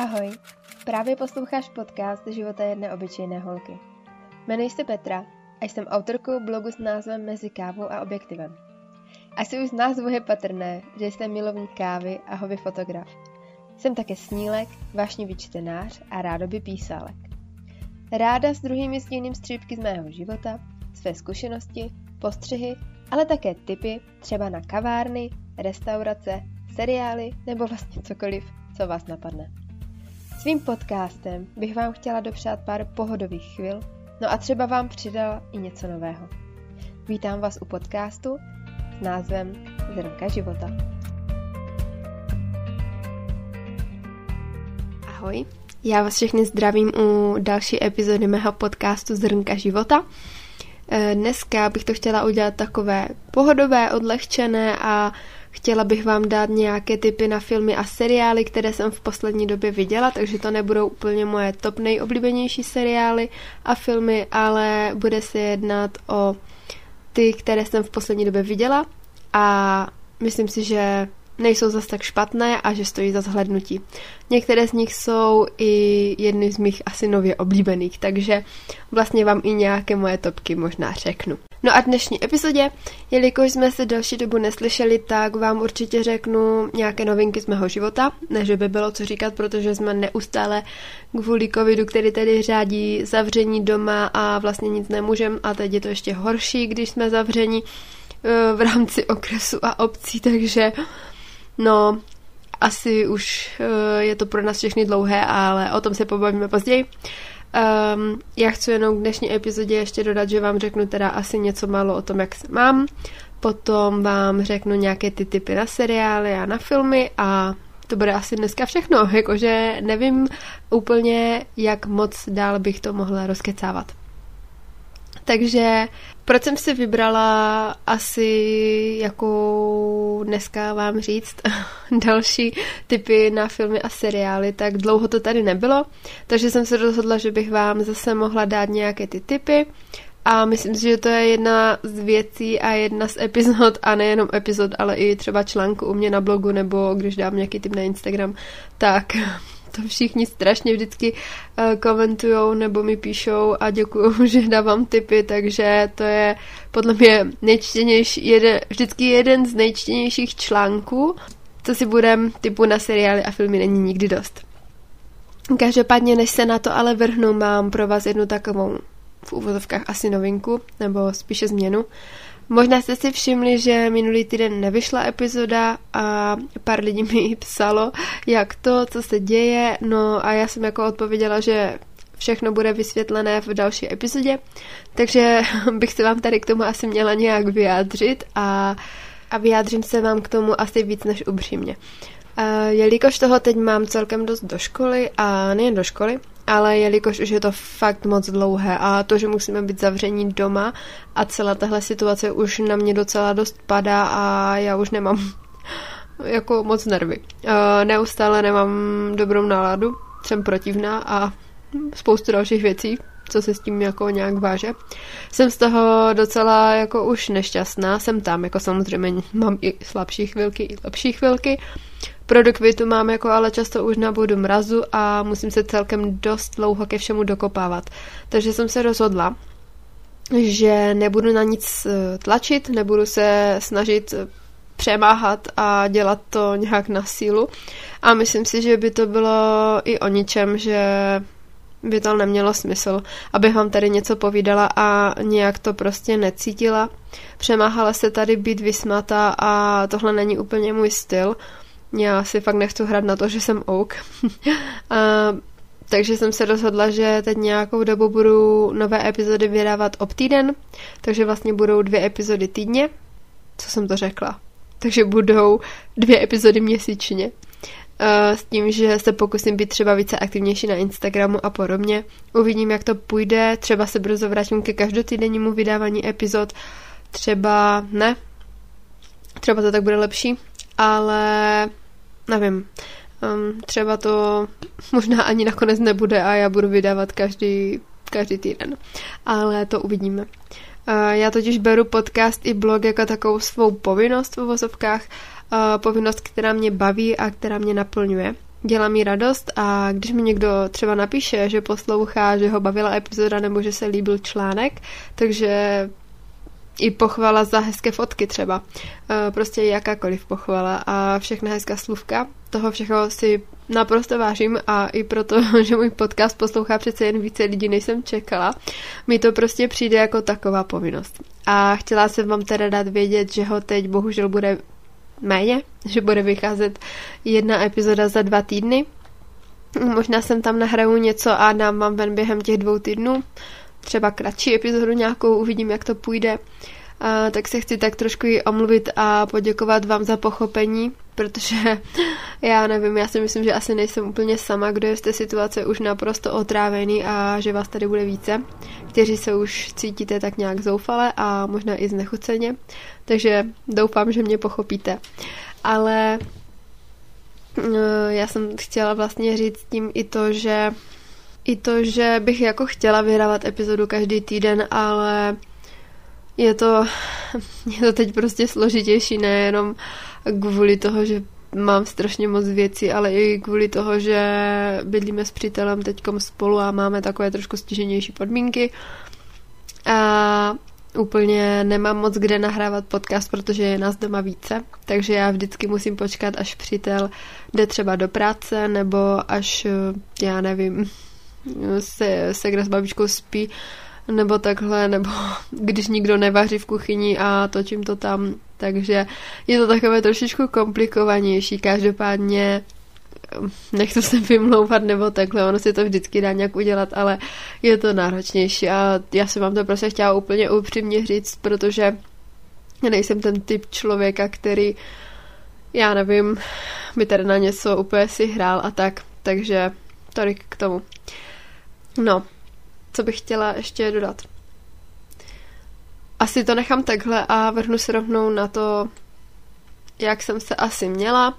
Ahoj, právě posloucháš podcast Života jedné obyčejné holky. Jmenuji se Petra a jsem autorkou blogu s názvem Mezi kávou a objektivem. Asi už z názvu je patrné, že jsem milovník kávy a hobby fotograf. Jsem také snílek, vášnivý čtenář a rádoby písálek. Ráda s druhými sdílím střípky z mého života, své zkušenosti, postřehy, ale také tipy třeba na kavárny, restaurace, seriály nebo vlastně cokoliv, co vás napadne. Svým podcastem bych vám chtěla dopřát pár pohodových chvil, no a třeba vám přidala i něco nového. Vítám vás u podcastu s názvem Zrnka života. Ahoj, já vás všechny zdravím u další epizody mého podcastu Zrnka života. E, dneska bych to chtěla udělat takové pohodové, odlehčené a Chtěla bych vám dát nějaké tipy na filmy a seriály, které jsem v poslední době viděla, takže to nebudou úplně moje top nejoblíbenější seriály a filmy, ale bude se jednat o ty, které jsem v poslední době viděla a myslím si, že nejsou zas tak špatné a že stojí za zhlednutí. Některé z nich jsou i jedny z mých asi nově oblíbených, takže vlastně vám i nějaké moje topky možná řeknu. No a dnešní epizodě, jelikož jsme se další dobu neslyšeli, tak vám určitě řeknu nějaké novinky z mého života, ne že by bylo co říkat, protože jsme neustále kvůli covidu, který tedy řádí zavření doma a vlastně nic nemůžem a teď je to ještě horší, když jsme zavření eh, v rámci okresu a obcí, takže no asi už eh, je to pro nás všechny dlouhé, ale o tom se pobavíme později. Um, já chci jenom k dnešní epizodě ještě dodat, že vám řeknu teda asi něco málo o tom, jak se mám. Potom vám řeknu nějaké ty typy na seriály a na filmy a to bude asi dneska všechno, jakože nevím úplně, jak moc dál bych to mohla rozkecávat. Takže proč jsem si vybrala asi jako dneska vám říct další typy na filmy a seriály, tak dlouho to tady nebylo, takže jsem se rozhodla, že bych vám zase mohla dát nějaké ty typy. A myslím si, že to je jedna z věcí a jedna z epizod, a nejenom epizod, ale i třeba článku u mě na blogu, nebo když dám nějaký tip na Instagram, tak to všichni strašně vždycky uh, komentujou nebo mi píšou a děkuju, že dávám tipy, takže to je podle mě nejčtěnější, jeden, vždycky jeden z nejčtěnějších článků, co si budem typu na seriály a filmy není nikdy dost. Každopádně, než se na to ale vrhnu, mám pro vás jednu takovou v úvozovkách asi novinku, nebo spíše změnu. Možná jste si všimli, že minulý týden nevyšla epizoda a pár lidí mi psalo, jak to, co se děje, no a já jsem jako odpověděla, že všechno bude vysvětlené v další epizodě, takže bych se vám tady k tomu asi měla nějak vyjádřit a, a vyjádřím se vám k tomu asi víc než upřímně. Jelikož toho teď mám celkem dost do školy a nejen do školy, ale jelikož už je to fakt moc dlouhé a to, že musíme být zavření doma a celá tahle situace už na mě docela dost padá a já už nemám jako moc nervy. Neustále nemám dobrou náladu, jsem protivná a spoustu dalších věcí, co se s tím jako nějak váže. Jsem z toho docela jako už nešťastná, jsem tam, jako samozřejmě mám i slabší chvilky, i lepší chvilky, Produkvitu mám jako ale často už na bodu mrazu a musím se celkem dost dlouho ke všemu dokopávat. Takže jsem se rozhodla, že nebudu na nic eh, tlačit, nebudu se snažit eh, přemáhat a dělat to nějak na sílu. A myslím si, že by to bylo i o ničem, že by to nemělo smysl, abych vám tady něco povídala a nějak to prostě necítila. Přemáhala se tady být vysmata a tohle není úplně můj styl. Já si fakt nechci hrát na to, že jsem ouk. a, takže jsem se rozhodla, že teď nějakou dobu budu nové epizody vydávat ob týden, takže vlastně budou dvě epizody týdně. Co jsem to řekla? Takže budou dvě epizody měsíčně. S tím, že se pokusím být třeba více aktivnější na Instagramu a podobně. Uvidím, jak to půjde. Třeba se brzo vrátím ke každotýdennímu vydávání epizod. Třeba ne. Třeba to tak bude lepší. Ale nevím, um, třeba to možná ani nakonec nebude a já budu vydávat každý, každý týden, ale to uvidíme. Uh, já totiž beru podcast i blog jako takovou svou povinnost v uvozovkách, uh, povinnost, která mě baví a která mě naplňuje. dělá mi radost a když mi někdo třeba napíše, že poslouchá, že ho bavila epizoda nebo že se líbil článek, takže i pochvala za hezké fotky třeba. E, prostě jakákoliv pochvala a všechna hezká slůvka. Toho všeho si naprosto vážím a i proto, že můj podcast poslouchá přece jen více lidí, než jsem čekala, mi to prostě přijde jako taková povinnost. A chtěla jsem vám teda dát vědět, že ho teď bohužel bude méně, že bude vycházet jedna epizoda za dva týdny. Možná jsem tam nahraju něco a dám vám ven během těch dvou týdnů. Třeba kratší epizodu nějakou, uvidím, jak to půjde. A, tak se chci tak trošku i omluvit a poděkovat vám za pochopení, protože já nevím, já si myslím, že asi nejsem úplně sama, kdo je z té situace už naprosto otrávený a že vás tady bude více, kteří se už cítíte tak nějak zoufale a možná i znechuceně. Takže doufám, že mě pochopíte. Ale eh, já jsem chtěla vlastně říct tím i to, že i to, že bych jako chtěla vyhrávat epizodu každý týden, ale je to, je to teď prostě složitější, nejenom kvůli toho, že mám strašně moc věcí, ale i kvůli toho, že bydlíme s přítelem teďkom spolu a máme takové trošku stěženější podmínky. A úplně nemám moc kde nahrávat podcast, protože je nás doma více, takže já vždycky musím počkat, až přítel jde třeba do práce, nebo až, já nevím, se, se s babičkou spí, nebo takhle, nebo když nikdo nevaří v kuchyni a točím to tam, takže je to takové trošičku komplikovanější, každopádně nechci se vymlouvat nebo takhle, ono si to vždycky dá nějak udělat, ale je to náročnější. A já jsem vám to prostě chtěla úplně upřímně říct, protože nejsem ten typ člověka, který já nevím, by tady na něco úplně si hrál a tak, takže tolik k tomu. No, co bych chtěla ještě dodat? Asi to nechám takhle a vrhnu se rovnou na to, jak jsem se asi měla.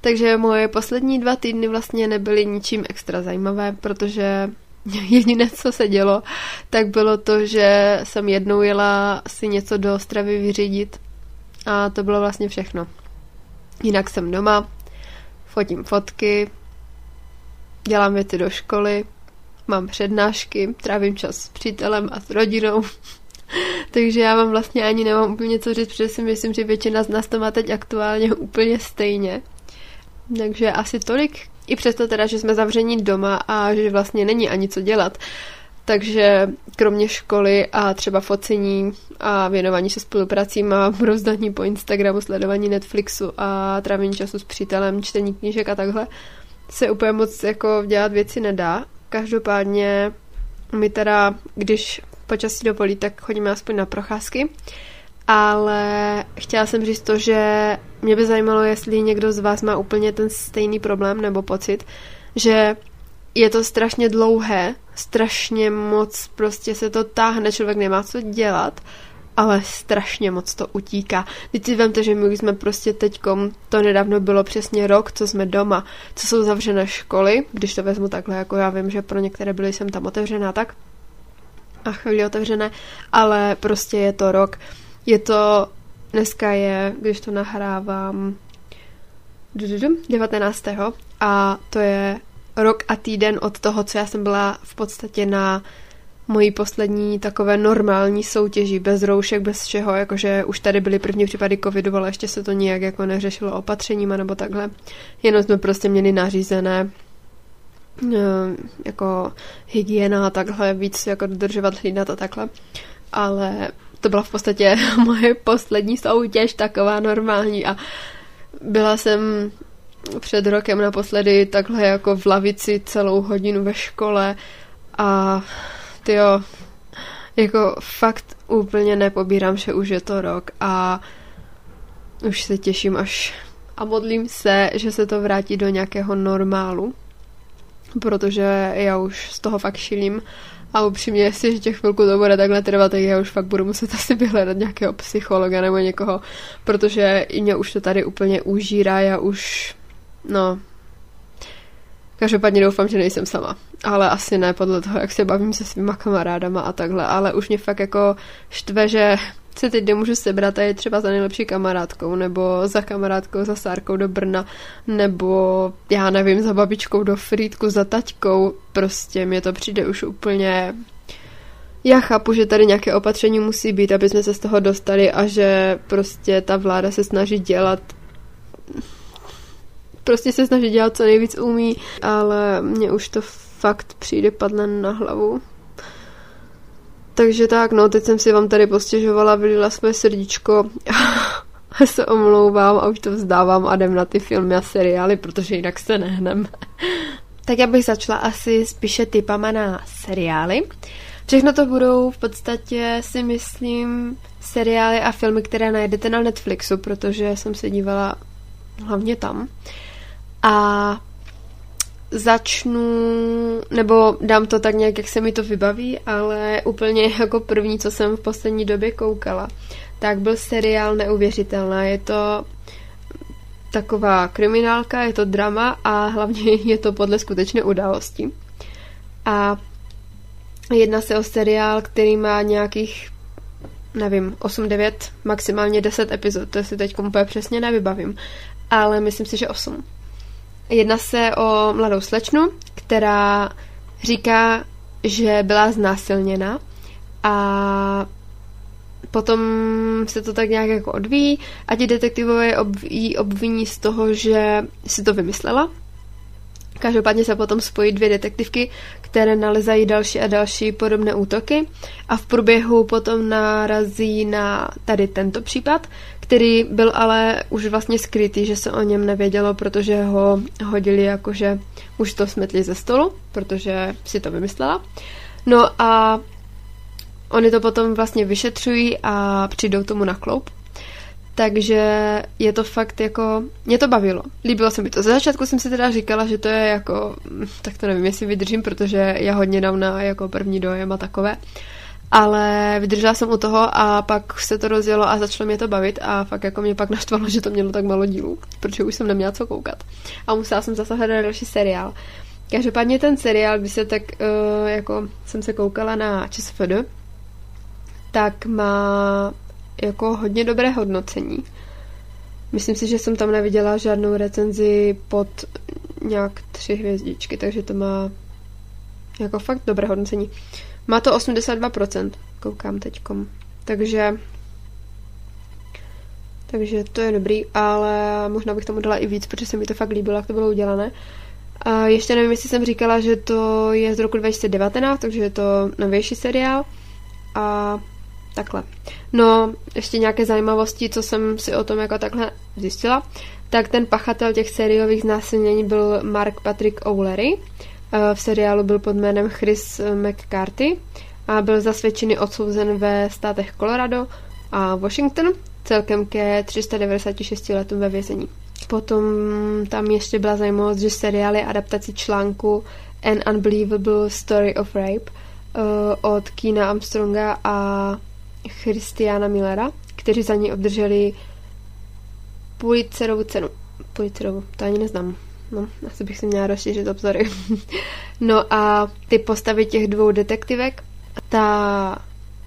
Takže moje poslední dva týdny vlastně nebyly ničím extra zajímavé, protože jediné, co se dělo, tak bylo to, že jsem jednou jela si něco do Ostravy vyřídit a to bylo vlastně všechno. Jinak jsem doma, fotím fotky, dělám věci do školy, mám přednášky, trávím čas s přítelem a s rodinou. Takže já vám vlastně ani nemám úplně co říct, protože si myslím, že většina z nás to má teď aktuálně úplně stejně. Takže asi tolik. I přesto teda, že jsme zavření doma a že vlastně není ani co dělat. Takže kromě školy a třeba focení a věnování se spolupracím a rozdaní po Instagramu, sledování Netflixu a trávení času s přítelem, čtení knížek a takhle, se úplně moc jako dělat věci nedá. Každopádně my teda, když počasí dovolí, tak chodíme aspoň na procházky. Ale chtěla jsem říct to, že mě by zajímalo, jestli někdo z vás má úplně ten stejný problém nebo pocit, že je to strašně dlouhé, strašně moc prostě se to táhne, člověk nemá co dělat, ale strašně moc to utíká. Teď si vemte, že my jsme prostě teďkom, to nedávno bylo přesně rok, co jsme doma, co jsou zavřené školy, když to vezmu takhle, jako já vím, že pro některé byly jsem tam otevřená tak, a chvíli otevřené, ale prostě je to rok. Je to, dneska je, když to nahrávám, 19. a to je rok a týden od toho, co já jsem byla v podstatě na mojí poslední takové normální soutěži, bez roušek, bez všeho, jakože už tady byly první případy covidu, ale ještě se to nijak jako neřešilo opatřeníma nebo takhle. Jenom jsme prostě měli nařízené eh, jako hygiena a takhle, víc jako dodržovat, hlídat a takhle. Ale to byla v podstatě moje poslední soutěž, taková normální a byla jsem před rokem naposledy takhle jako v lavici celou hodinu ve škole a tyjo, jako fakt úplně nepobírám, že už je to rok a už se těším až a modlím se, že se to vrátí do nějakého normálu, protože já už z toho fakt šilím a upřímně, jestli ještě chvilku to bude takhle trvat, tak já už fakt budu muset asi vyhledat nějakého psychologa nebo někoho, protože mě už to tady úplně užírá, já už, no, Každopádně doufám, že nejsem sama. Ale asi ne podle toho, jak se bavím se svýma kamarádama a takhle. Ale už mě fakt jako štve, že se teď nemůžu sebrat a je třeba za nejlepší kamarádkou, nebo za kamarádkou, za Sárkou do Brna, nebo já nevím, za babičkou do Frýdku, za taťkou, prostě mě to přijde už úplně já chápu, že tady nějaké opatření musí být, aby jsme se z toho dostali a že prostě ta vláda se snaží dělat prostě se snaží dělat co nejvíc umí, ale mně už to fakt přijde padne na hlavu. Takže tak, no, teď jsem si vám tady postěžovala, vylila své srdíčko a se omlouvám a už to vzdávám a jdem na ty filmy a seriály, protože jinak se nehnem. tak já bych začala asi spíše typama na seriály. Všechno to budou v podstatě, si myslím, seriály a filmy, které najdete na Netflixu, protože jsem se dívala hlavně tam. A začnu, nebo dám to tak nějak, jak se mi to vybaví, ale úplně jako první, co jsem v poslední době koukala, tak byl seriál Neuvěřitelná. Je to taková kriminálka, je to drama a hlavně je to podle skutečné události. A jedná se o seriál, který má nějakých nevím, 8, 9, maximálně 10 epizod, to si teď úplně přesně nevybavím, ale myslím si, že 8. Jedná se o mladou slečnu, která říká, že byla znásilněna a potom se to tak nějak jako odvíjí a ti detektivové ji obviní z toho, že si to vymyslela. Každopádně se potom spojí dvě detektivky, které nalezají další a další podobné útoky a v průběhu potom narazí na tady tento případ, který byl ale už vlastně skrytý, že se o něm nevědělo, protože ho hodili jakože už to smetli ze stolu, protože si to vymyslela. No a oni to potom vlastně vyšetřují a přijdou tomu na kloup. Takže je to fakt jako, mě to bavilo. Líbilo se mi to. Ze začátku jsem si teda říkala, že to je jako, tak to nevím, jestli vydržím, protože já hodně dám na jako první dojem a takové. Ale vydržela jsem u toho a pak se to rozjelo a začalo mě to bavit a fakt jako mě pak naštvalo, že to mělo tak málo dílů, protože už jsem neměla co koukat. A musela jsem zase hledat další seriál. Každopádně ten seriál, když se tak uh, jako jsem se koukala na ČSFD, tak má jako hodně dobré hodnocení. Myslím si, že jsem tam neviděla žádnou recenzi pod nějak tři hvězdičky, takže to má jako fakt dobré hodnocení. Má to 82%, koukám teďkom. Takže takže to je dobrý, ale možná bych tomu dala i víc, protože se mi to fakt líbilo, jak to bylo udělané. A ještě nevím, jestli jsem říkala, že to je z roku 2019, takže je to novější seriál. A takhle. No, ještě nějaké zajímavosti, co jsem si o tom jako takhle zjistila. Tak ten pachatel těch sériových znásilnění byl Mark Patrick O'Leary. Eh, v seriálu byl pod jménem Chris McCarthy a byl zasvědčený odsouzen ve státech Colorado a Washington celkem ke 396 letům ve vězení. Potom tam ještě byla zajímavost, že seriál je adaptací článku An Unbelievable Story of Rape uh, od Kina Armstronga a Christiana Millera, kteří za ní obdrželi Pulitzerovu cenu. Pulitzerovu, to ani neznám. No, asi bych si měla rozšířit obzory. no a ty postavy těch dvou detektivek, ta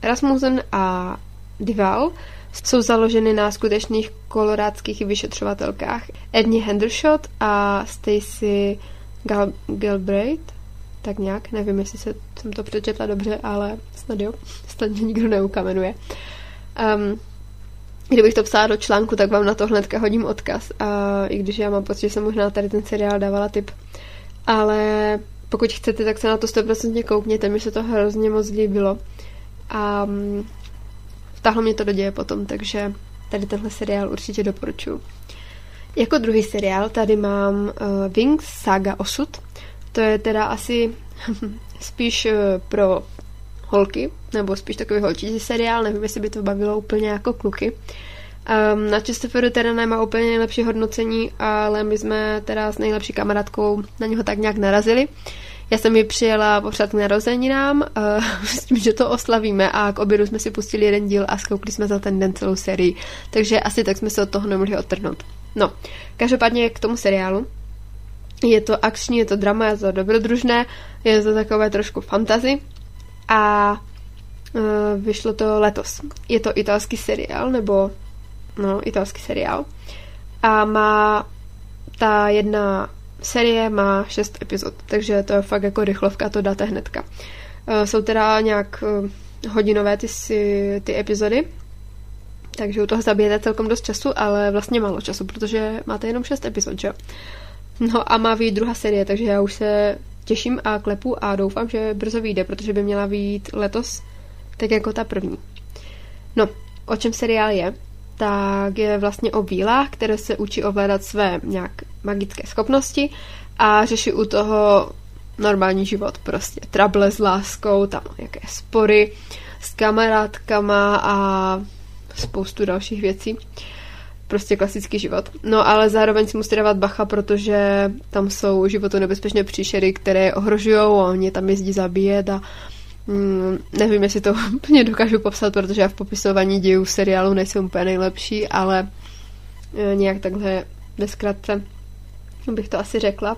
Rasmussen a Dival, jsou založeny na skutečných kolorádských vyšetřovatelkách Edni Hendershot a Stacy Gal- Galbraith, tak nějak, nevím, jestli se, jsem to přečetla dobře, ale snad jo, snad mě nikdo neukamenuje. Um, kdybych to psala do článku, tak vám na to hnedka hodím odkaz, a i když já mám pocit, že jsem možná tady ten seriál dávala tip. Ale pokud chcete, tak se na to 100% koukněte, mi se to hrozně moc líbilo. A um, vtáhlo mě to do děje potom, takže tady tenhle seriál určitě doporučuji. Jako druhý seriál tady mám uh, Wings Saga Osud. To je teda asi spíš uh, pro holky, nebo spíš takový holčičí seriál, nevím, jestli by to bavilo úplně jako kluky. Um, na Chesterfieldu teda nemá úplně nejlepší hodnocení, ale my jsme teda s nejlepší kamarádkou na něho tak nějak narazili. Já jsem ji přijela popřát k narozeninám uh, s tím, že to oslavíme a k obědu jsme si pustili jeden díl a zkoukli jsme za ten den celou sérii. Takže asi tak jsme se od toho nemohli odtrhnout. No, každopádně k tomu seriálu. Je to akční, je to drama, je to dobrodružné, je to takové trošku fantazy a vyšlo to letos. Je to italský seriál, nebo no, italský seriál. A má ta jedna série má šest epizod, takže to je fakt jako rychlovka, to dáte hnedka. Uh, jsou teda nějak uh, hodinové ty, si, ty epizody, takže u toho zabijete celkom dost času, ale vlastně málo času, protože máte jenom šest epizod, že No a má vyjít druhá série, takže já už se těším a klepu a doufám, že brzo vyjde, protože by měla vyjít letos, tak jako ta první. No, o čem seriál je? Tak je vlastně o vílách, které se učí ovládat své nějak magické schopnosti a řeší u toho normální život, prostě trable s láskou, tam nějaké spory s kamarádkama a spoustu dalších věcí. Prostě klasický život. No ale zároveň si musí dávat bacha, protože tam jsou životu nebezpečné příšery, které ohrožují a oni tam jezdí zabíjet a mm, nevím, jestli to úplně dokážu popsat, protože já v popisování dějů seriálu nejsem úplně nejlepší, ale e, nějak takhle ve zkratce bych to asi řekla.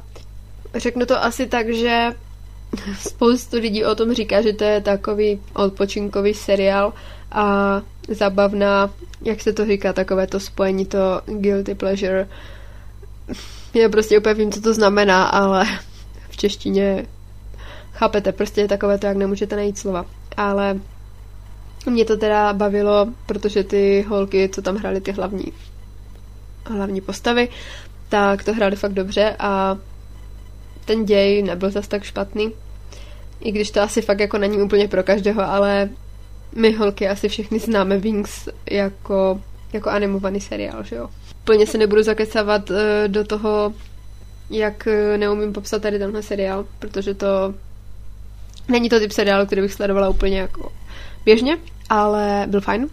Řeknu to asi tak, že spoustu lidí o tom říká, že to je takový odpočinkový seriál a zabavná, jak se to říká, takové to spojení, to guilty pleasure. Já prostě úplně vím, co to znamená, ale v češtině chápete, prostě je takové to, jak nemůžete najít slova. Ale mě to teda bavilo, protože ty holky, co tam hrály ty hlavní, hlavní postavy, tak to hráli fakt dobře a ten děj nebyl zas tak špatný. I když to asi fakt jako není úplně pro každého, ale my holky asi všechny známe Wings jako, jako animovaný seriál, že jo. Plně se nebudu zakecávat uh, do toho, jak uh, neumím popsat tady tenhle seriál, protože to není to typ seriálu, který bych sledovala úplně jako běžně, ale byl fajn.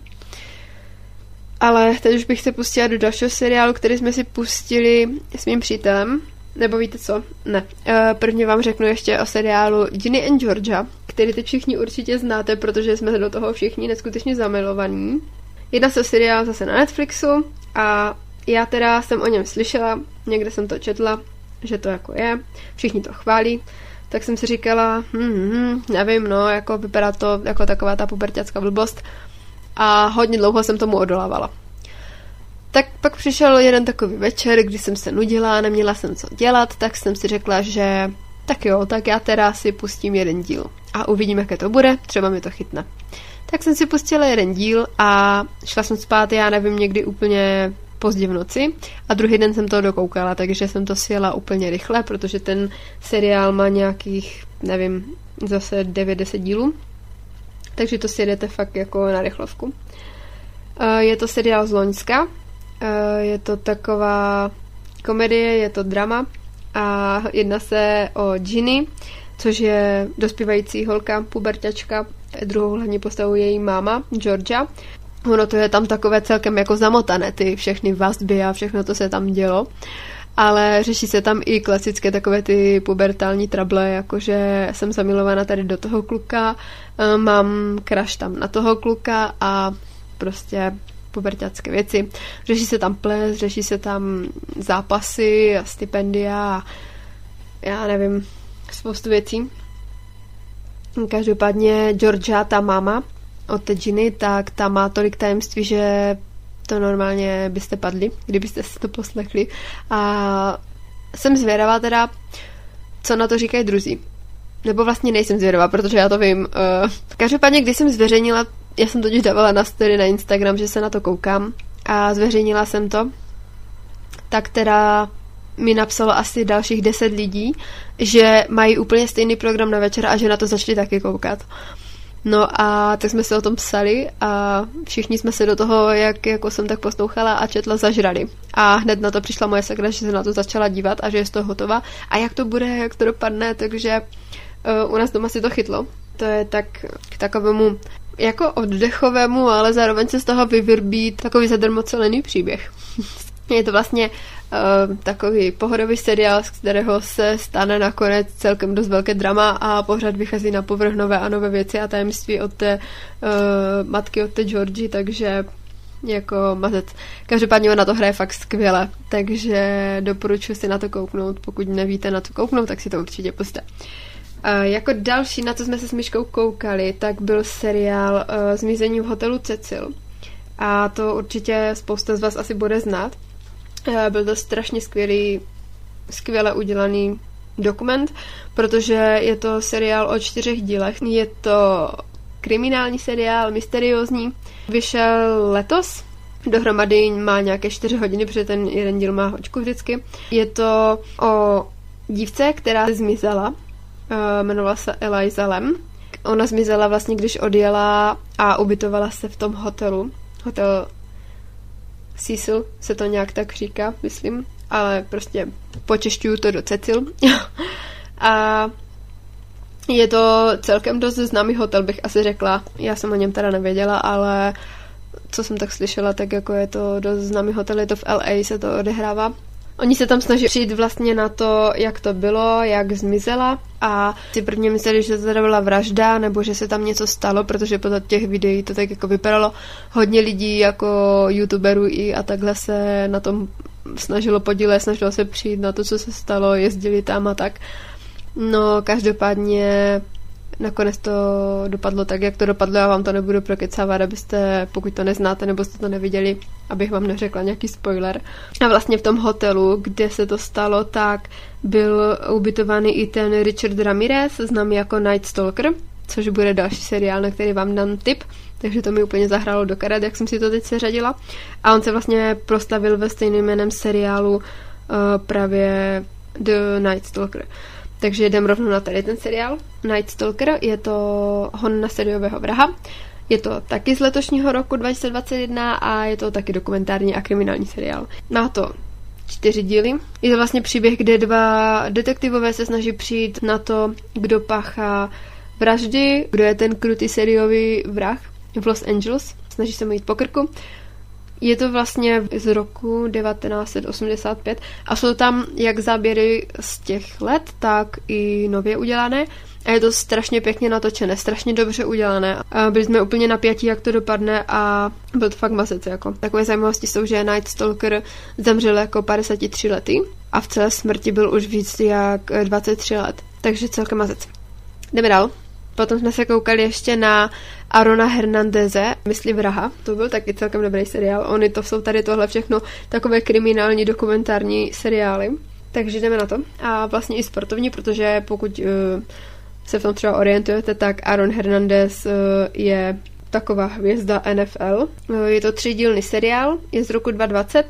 Ale teď už bych se pustila do dalšího seriálu, který jsme si pustili s mým přítelem. Nebo víte co? Ne. Uh, prvně vám řeknu ještě o seriálu Ginny and Georgia, který teď všichni určitě znáte, protože jsme do toho všichni neskutečně zamilovaní. Jedna se seriál zase na Netflixu a já teda jsem o něm slyšela, někde jsem to četla, že to jako je, všichni to chválí, tak jsem si říkala, hm, hm, nevím, no, jako vypadá to jako taková ta puberťacká blbost a hodně dlouho jsem tomu odolávala. Tak pak přišel jeden takový večer, kdy jsem se nudila, neměla jsem co dělat, tak jsem si řekla, že tak jo, tak já teda si pustím jeden díl a uvidím, jaké to bude, třeba mi to chytne. Tak jsem si pustila jeden díl a šla jsem spát, já nevím, někdy úplně pozdě v noci a druhý den jsem to dokoukala, takže jsem to sjela úplně rychle, protože ten seriál má nějakých, nevím, zase 9-10 dílů, takže to si jedete fakt jako na rychlovku. Eh, je to seriál z Loňska, eh, je to taková komedie, je to drama a jedná se o Ginny, což je dospívající holka, puberťačka, druhou hlavní postavu její máma, Georgia. Ono to je tam takové celkem jako zamotané, ty všechny vazby a všechno to se tam dělo. Ale řeší se tam i klasické takové ty pubertální trable, jakože jsem zamilovaná tady do toho kluka, eh, mám kraš tam na toho kluka a prostě pubertácké věci. Řeší se tam ples, řeší se tam zápasy a stipendia a já nevím, spoustu věcí. Každopádně Georgia, ta máma od Ginny, tak ta má tolik tajemství, že to normálně byste padli, kdybyste si to poslechli. A jsem zvědavá teda, co na to říkají druzí. Nebo vlastně nejsem zvědavá, protože já to vím. Uh, každopádně, když jsem zveřejnila, já jsem totiž dávala na story na Instagram, že se na to koukám a zveřejnila jsem to, tak teda mi napsalo asi dalších deset lidí, že mají úplně stejný program na večer a že na to začali taky koukat. No a tak jsme se o tom psali a všichni jsme se do toho, jak jako jsem tak poslouchala a četla, zažrali. A hned na to přišla moje sekra, že se na to začala dívat a že je z toho hotová. A jak to bude, jak to dopadne, takže uh, u nás doma si to chytlo. To je tak k takovému jako oddechovému, ale zároveň se z toho vyvrbí takový zadrmocelený příběh. je to vlastně uh, takový pohodový seriál, z kterého se stane nakonec celkem dost velké drama a pořád vychází na povrch nové a nové věci a tajemství od té uh, matky, od té Georgie, takže jako mazec. Každopádně ona to hraje fakt skvěle, takže doporučuji si na to kouknout. Pokud nevíte na to kouknout, tak si to určitě puste. Uh, jako další, na co jsme se s Myškou koukali, tak byl seriál uh, Zmizení v hotelu Cecil. A to určitě spousta z vás asi bude znát. Uh, byl to strašně skvělý, skvěle udělaný dokument, protože je to seriál o čtyřech dílech. Je to kriminální seriál, mysteriózní. Vyšel letos, dohromady má nějaké čtyři hodiny, protože ten jeden díl má hočku vždycky. Je to o dívce, která zmizela, jmenovala se Eliza Lem. Ona zmizela vlastně, když odjela a ubytovala se v tom hotelu. Hotel Cecil se to nějak tak říká, myslím, ale prostě počešťuju to do Cecil. a je to celkem dost známý hotel, bych asi řekla. Já jsem o něm teda nevěděla, ale co jsem tak slyšela, tak jako je to dost známý hotel, je to v LA, se to odehrává. Oni se tam snaží přijít vlastně na to, jak to bylo, jak zmizela a si prvně mysleli, že to teda byla vražda nebo že se tam něco stalo, protože podle těch videí to tak jako vypadalo. Hodně lidí jako youtuberů i a takhle se na tom snažilo podílet, snažilo se přijít na to, co se stalo, jezdili tam a tak. No, každopádně nakonec to dopadlo tak, jak to dopadlo. Já vám to nebudu prokecávat, abyste, pokud to neznáte nebo jste to neviděli, abych vám neřekla nějaký spoiler. A vlastně v tom hotelu, kde se to stalo, tak byl ubytovaný i ten Richard Ramirez, známý jako Night Stalker, což bude další seriál, na který vám dám tip. Takže to mi úplně zahrálo do karet, jak jsem si to teď seřadila. A on se vlastně prostavil ve stejném jménem seriálu uh, právě The Night Stalker. Takže jdem rovnou na tady ten seriál. Night Stalker je to hon na seriového vraha. Je to taky z letošního roku 2021 a je to taky dokumentární a kriminální seriál. Má to čtyři díly. Je to vlastně příběh, kde dva detektivové se snaží přijít na to, kdo páchá vraždy, kdo je ten krutý seriový vrah v Los Angeles. Snaží se mu jít po krku. Je to vlastně z roku 1985 a jsou tam jak záběry z těch let, tak i nově udělané. A je to strašně pěkně natočené, strašně dobře udělané. A byli jsme úplně napjatí, jak to dopadne a byl to fakt masec. Jako. Takové zajímavosti jsou, že Night Stalker zemřel jako 53 lety a v celé smrti byl už víc jak 23 let. Takže celkem mazec. Jdeme dál. Potom jsme se koukali ještě na Arona Hernandeze, Mysli vraha, to byl taky celkem dobrý seriál. Oni to jsou tady tohle všechno takové kriminální dokumentární seriály. Takže jdeme na to. A vlastně i sportovní, protože pokud uh, se v tom třeba orientujete, tak Aaron Hernandez uh, je taková hvězda NFL. Uh, je to třídílný seriál, je z roku 2020,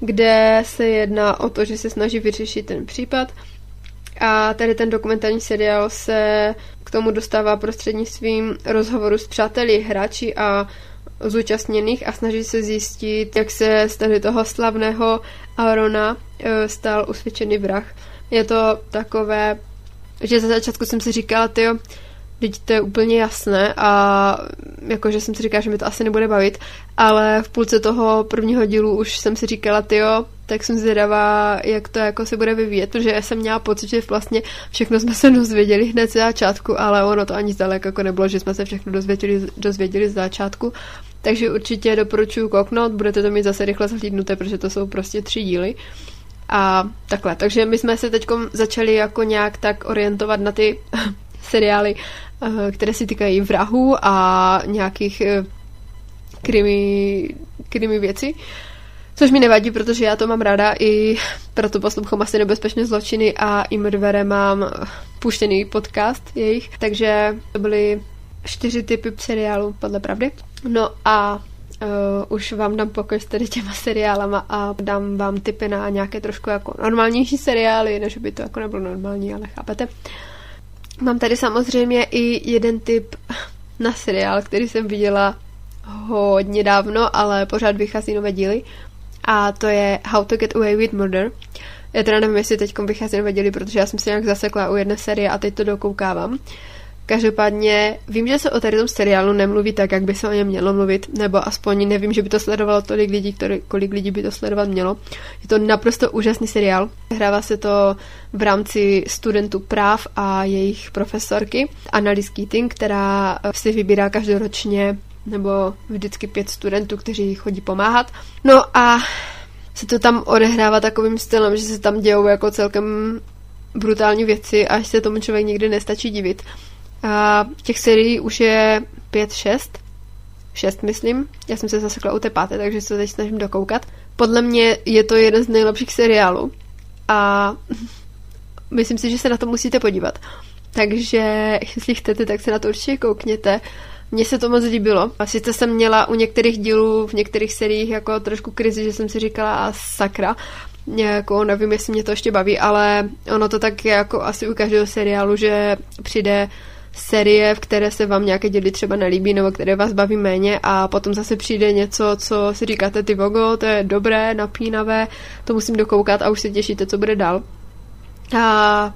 kde se jedná o to, že se snaží vyřešit ten případ a tady ten dokumentární seriál se k tomu dostává prostřednictvím rozhovoru s přáteli, hráči a zúčastněných a snaží se zjistit, jak se z tady toho slavného Arona e, stal usvědčený vrah. Je to takové, že za začátku jsem si říkala, tyjo, Teď to je úplně jasné a jakože jsem si říkala, že mi to asi nebude bavit, ale v půlce toho prvního dílu už jsem si říkala, tyjo, tak jsem zvědavá, jak to jako se bude vyvíjet, protože jsem měla pocit, že vlastně všechno jsme se dozvěděli hned z začátku, ale ono to ani zdaleka jako nebylo, že jsme se všechno dozvěděli, dozvěděli z začátku. Takže určitě doporučuji kouknout, budete to mít zase rychle zhlídnuté, protože to jsou prostě tři díly. A takhle, takže my jsme se teď začali jako nějak tak orientovat na ty seriály, eh, které se týkají vrahů a nějakých eh, krimi, krimi věcí. Což mi nevadí, protože já to mám ráda i proto poslouchám asi nebezpečné zločiny a i mrdvere mám puštěný podcast jejich. Takže to byly čtyři typy seriálů, podle pravdy. No a uh, už vám dám pokoj s tady těma seriálama a dám vám tipy na nějaké trošku jako normálnější seriály, než by to jako nebylo normální, ale chápete. Mám tady samozřejmě i jeden tip na seriál, který jsem viděla hodně dávno, ale pořád vychází nové díly a to je How to Get Away with Murder. Já teda nevím, jestli teď vychází nové díly, protože já jsem se nějak zasekla u jedné série a teď to dokoukávám. Každopádně vím, že se o tady tom seriálu nemluví tak, jak by se o něm mělo mluvit, nebo aspoň nevím, že by to sledovalo tolik lidí, který, kolik lidí by to sledovat mělo. Je to naprosto úžasný seriál. Hrává se to v rámci studentů práv a jejich profesorky Annalise Keating, která si vybírá každoročně nebo vždycky pět studentů, kteří chodí pomáhat. No a se to tam odehrává takovým stylem, že se tam dějou jako celkem brutální věci, až se tomu člověk nikdy nestačí divit. A těch serií už je pět, šest. Šest, myslím. Já jsem se zasekla u té páté, takže se teď snažím dokoukat. Podle mě je to jeden z nejlepších seriálů. A myslím si, že se na to musíte podívat. Takže jestli chcete, tak se na to určitě koukněte. Mně se to moc líbilo. A sice jsem měla u některých dílů, v některých seriích jako trošku krizi, že jsem si říkala a sakra, jako nevím, jestli mě to ještě baví, ale ono to tak je jako asi u každého seriálu, že přijde série, v které se vám nějaké díly třeba nelíbí nebo které vás baví méně a potom zase přijde něco, co si říkáte ty vogo, to je dobré, napínavé, to musím dokoukat a už se těšíte, co bude dál. A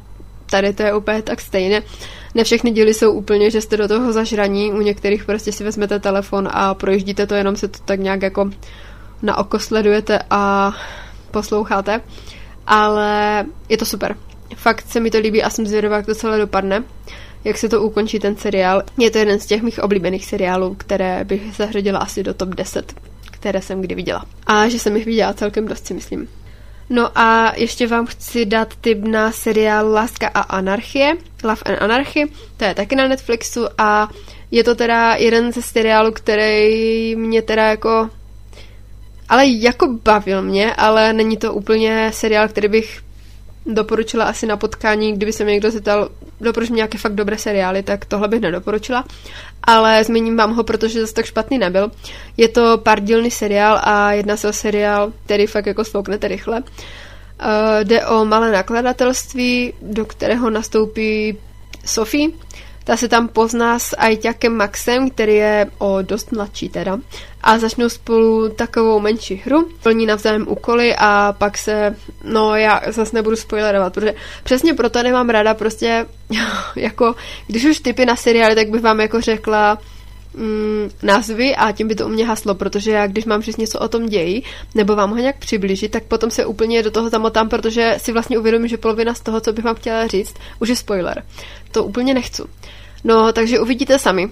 tady to je úplně tak stejně. Ne všechny díly jsou úplně, že jste do toho zažraní, u některých prostě si vezmete telefon a projíždíte to, jenom se to tak nějak jako na oko sledujete a posloucháte, ale je to super. Fakt se mi to líbí a jsem zvědavá, jak to celé dopadne, jak se to ukončí ten seriál. Je to jeden z těch mých oblíbených seriálů, které bych zařadila asi do top 10, které jsem kdy viděla. A že jsem jich viděla celkem dost si myslím. No a ještě vám chci dát tip na seriál Láska a anarchie, Love and Anarchy, to je taky na Netflixu a je to teda jeden ze seriálů, který mě teda jako ale jako bavil mě, ale není to úplně seriál, který bych doporučila asi na potkání, kdyby se mě někdo zeptal, doporuč mi nějaké fakt dobré seriály, tak tohle bych nedoporučila. Ale zmíním vám ho, protože zase tak špatný nebyl. Je to dílný seriál a jedná se o seriál, který fakt jako slouknete rychle. Uh, jde o malé nakladatelství, do kterého nastoupí Sophie, ta se tam pozná s Ajťakem Maxem, který je o dost mladší teda. A začnou spolu takovou menší hru, plní navzájem úkoly a pak se, no já zase nebudu spoilerovat, protože přesně proto nemám ráda prostě, jako, když už typy na seriály, tak bych vám jako řekla, mm, názvy a tím by to u mě haslo, protože já když mám říct něco o tom ději, nebo vám ho nějak přiblížit, tak potom se úplně do toho zamotám, protože si vlastně uvědomím, že polovina z toho, co bych vám chtěla říct, už je spoiler. To úplně nechci. No, takže uvidíte sami.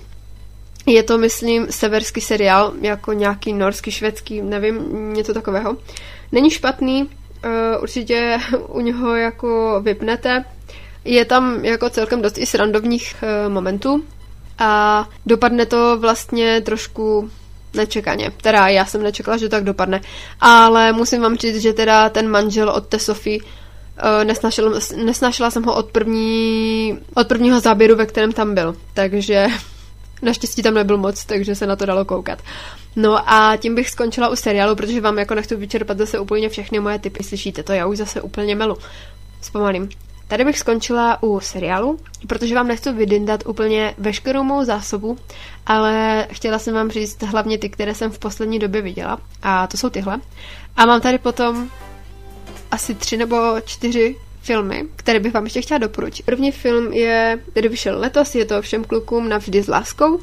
Je to, myslím, severský seriál, jako nějaký norský, švédský, nevím, něco takového. Není špatný, uh, určitě u něho jako vypnete. Je tam jako celkem dost i srandovních uh, momentů a dopadne to vlastně trošku nečekaně. Teda já jsem nečekala, že to tak dopadne. Ale musím vám říct, že teda ten manžel od té Sofie Uh, nesnašila, nesnašila jsem ho od, první, od prvního záběru, ve kterém tam byl. Takže naštěstí tam nebyl moc, takže se na to dalo koukat. No a tím bych skončila u seriálu, protože vám jako nechci vyčerpat zase úplně všechny moje typy. Slyšíte to, já už zase úplně melu. Zpomalím. Tady bych skončila u seriálu, protože vám nechci vydindat úplně veškerou mou zásobu, ale chtěla jsem vám říct hlavně ty, které jsem v poslední době viděla. A to jsou tyhle. A mám tady potom asi tři nebo čtyři filmy, které bych vám ještě chtěla doporučit. První film je, který vyšel letos, je to Všem klukům navždy s láskou.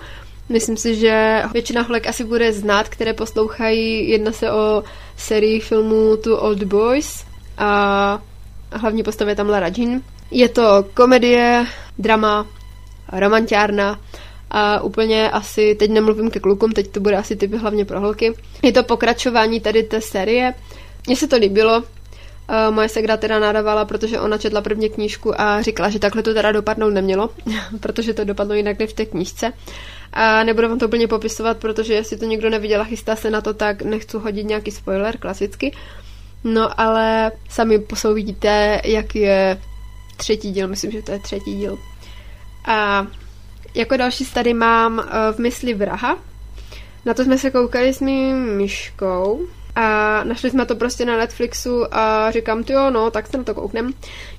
Myslím si, že většina holek asi bude znát, které poslouchají. Jedná se o sérii filmů Two Old Boys a hlavní postavě tam Lara Jean. Je to komedie, drama, romantiárna a úplně asi, teď nemluvím ke klukům, teď to bude asi typy hlavně pro holky. Je to pokračování tady té série. Mně se to líbilo, Uh, moje segra teda nadávala, protože ona četla první knížku a říkala, že takhle to teda dopadnout nemělo, protože to dopadlo jinak než v té knížce. A nebudu vám to úplně popisovat, protože jestli to někdo neviděl a chystá se na to, tak nechci hodit nějaký spoiler, klasicky. No ale sami posouvidíte, jak je třetí díl, myslím, že to je třetí díl. A jako další tady mám uh, v mysli Vraha. Na to jsme se koukali s mým myškou a našli jsme to prostě na Netflixu a říkám, jo, no, tak se na to kouknem.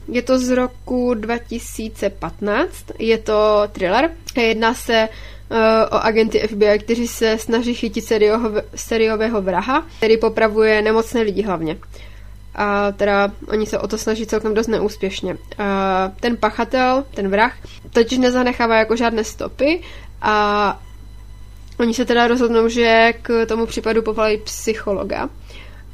Je to z roku 2015, je to thriller. Jedná se uh, o agenty FBI, kteří se snaží chytit seriového, seriového vraha, který popravuje nemocné lidi hlavně. A teda oni se o to snaží celkem dost neúspěšně. A ten pachatel, ten vrah, totiž nezanechává jako žádné stopy a Oni se teda rozhodnou, že k tomu případu povolají psychologa.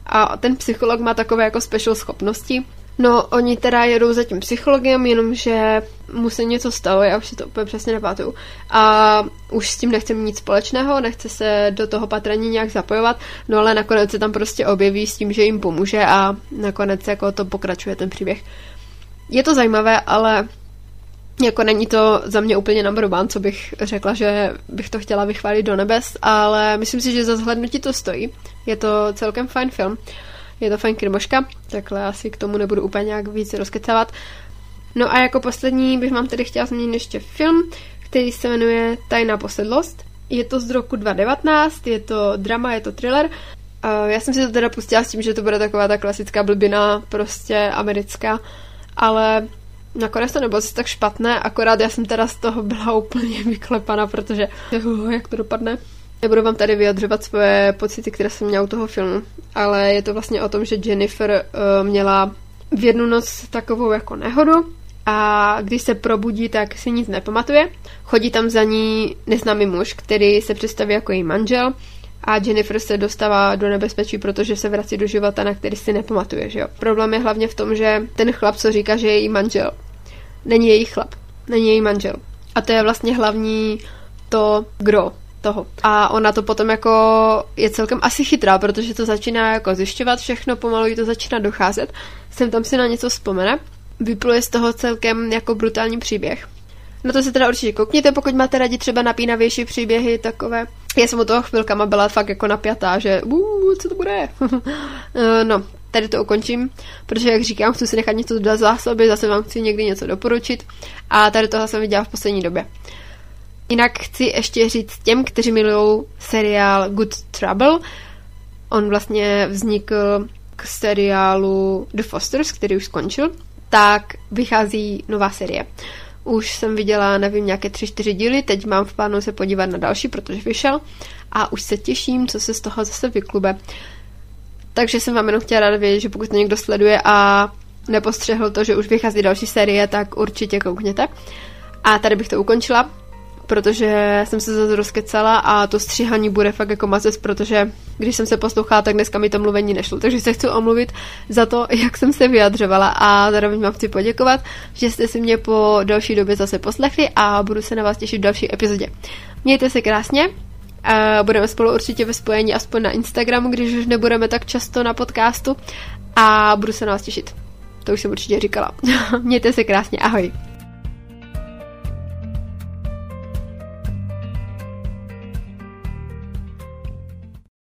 A ten psycholog má takové jako special schopnosti. No, oni teda jedou za tím psychologem, jenomže mu se něco stalo, já už si to úplně přesně nepamatuju. A už s tím nechce mít nic společného, nechce se do toho patraní nějak zapojovat, no ale nakonec se tam prostě objeví s tím, že jim pomůže a nakonec jako to pokračuje ten příběh. je to zajímavé, ale jako není to za mě úplně number one, co bych řekla, že bych to chtěla vychválit do nebes, ale myslím si, že za zhlednutí to stojí. Je to celkem fajn film. Je to fajn krimoška, takhle asi k tomu nebudu úplně nějak víc rozkecávat. No a jako poslední bych vám tedy chtěla zmínit ještě film, který se jmenuje Tajná posedlost. Je to z roku 2019, je to drama, je to thriller. Já jsem si to teda pustila s tím, že to bude taková ta klasická blbina, prostě americká, ale nakonec to nebylo tak špatné, akorát já jsem teda z toho byla úplně vyklepaná, protože uh, jak to dopadne. Nebudu vám tady vyjadřovat svoje pocity, které jsem měla u toho filmu, ale je to vlastně o tom, že Jennifer uh, měla v jednu noc takovou jako nehodu a když se probudí, tak si nic nepamatuje. Chodí tam za ní neznámý muž, který se představí jako její manžel a Jennifer se dostává do nebezpečí, protože se vrací do života, na který si nepamatuje, že jo. Problém je hlavně v tom, že ten chlap, co říká, že je její manžel, není její chlap, není její manžel. A to je vlastně hlavní to gro toho. A ona to potom jako je celkem asi chytrá, protože to začíná jako zjišťovat všechno, pomalu jí to začíná docházet. Jsem tam si na něco vzpomene. Vypluje z toho celkem jako brutální příběh. No to se teda určitě koukněte, pokud máte rádi třeba napínavější příběhy takové. Já jsem u toho chvilkama byla fakt jako napjatá, že uh, co to bude? Eh, no, tady to ukončím, protože jak říkám, chci si nechat něco do zásoby, zase vám chci někdy něco doporučit a tady toho jsem viděla v poslední době. Jinak chci ještě říct těm, kteří milují seriál Good Trouble. On vlastně vznikl k seriálu The Fosters, který už skončil, tak vychází nová série. Už jsem viděla, nevím, nějaké tři, čtyři díly, teď mám v plánu se podívat na další, protože vyšel a už se těším, co se z toho zase vyklube. Takže jsem vám jenom chtěla ráda vědět, že pokud to někdo sleduje a nepostřehl to, že už vychází další série, tak určitě koukněte. A tady bych to ukončila protože jsem se zase rozkecala a to stříhání bude fakt jako mazec, protože když jsem se poslouchala, tak dneska mi to mluvení nešlo. Takže se chci omluvit za to, jak jsem se vyjadřovala a zároveň vám chci poděkovat, že jste si mě po další době zase poslechli a budu se na vás těšit v další epizodě. Mějte se krásně, a budeme spolu určitě ve spojení aspoň na Instagramu, když už nebudeme tak často na podcastu a budu se na vás těšit. To už jsem určitě říkala. Mějte se krásně, ahoj.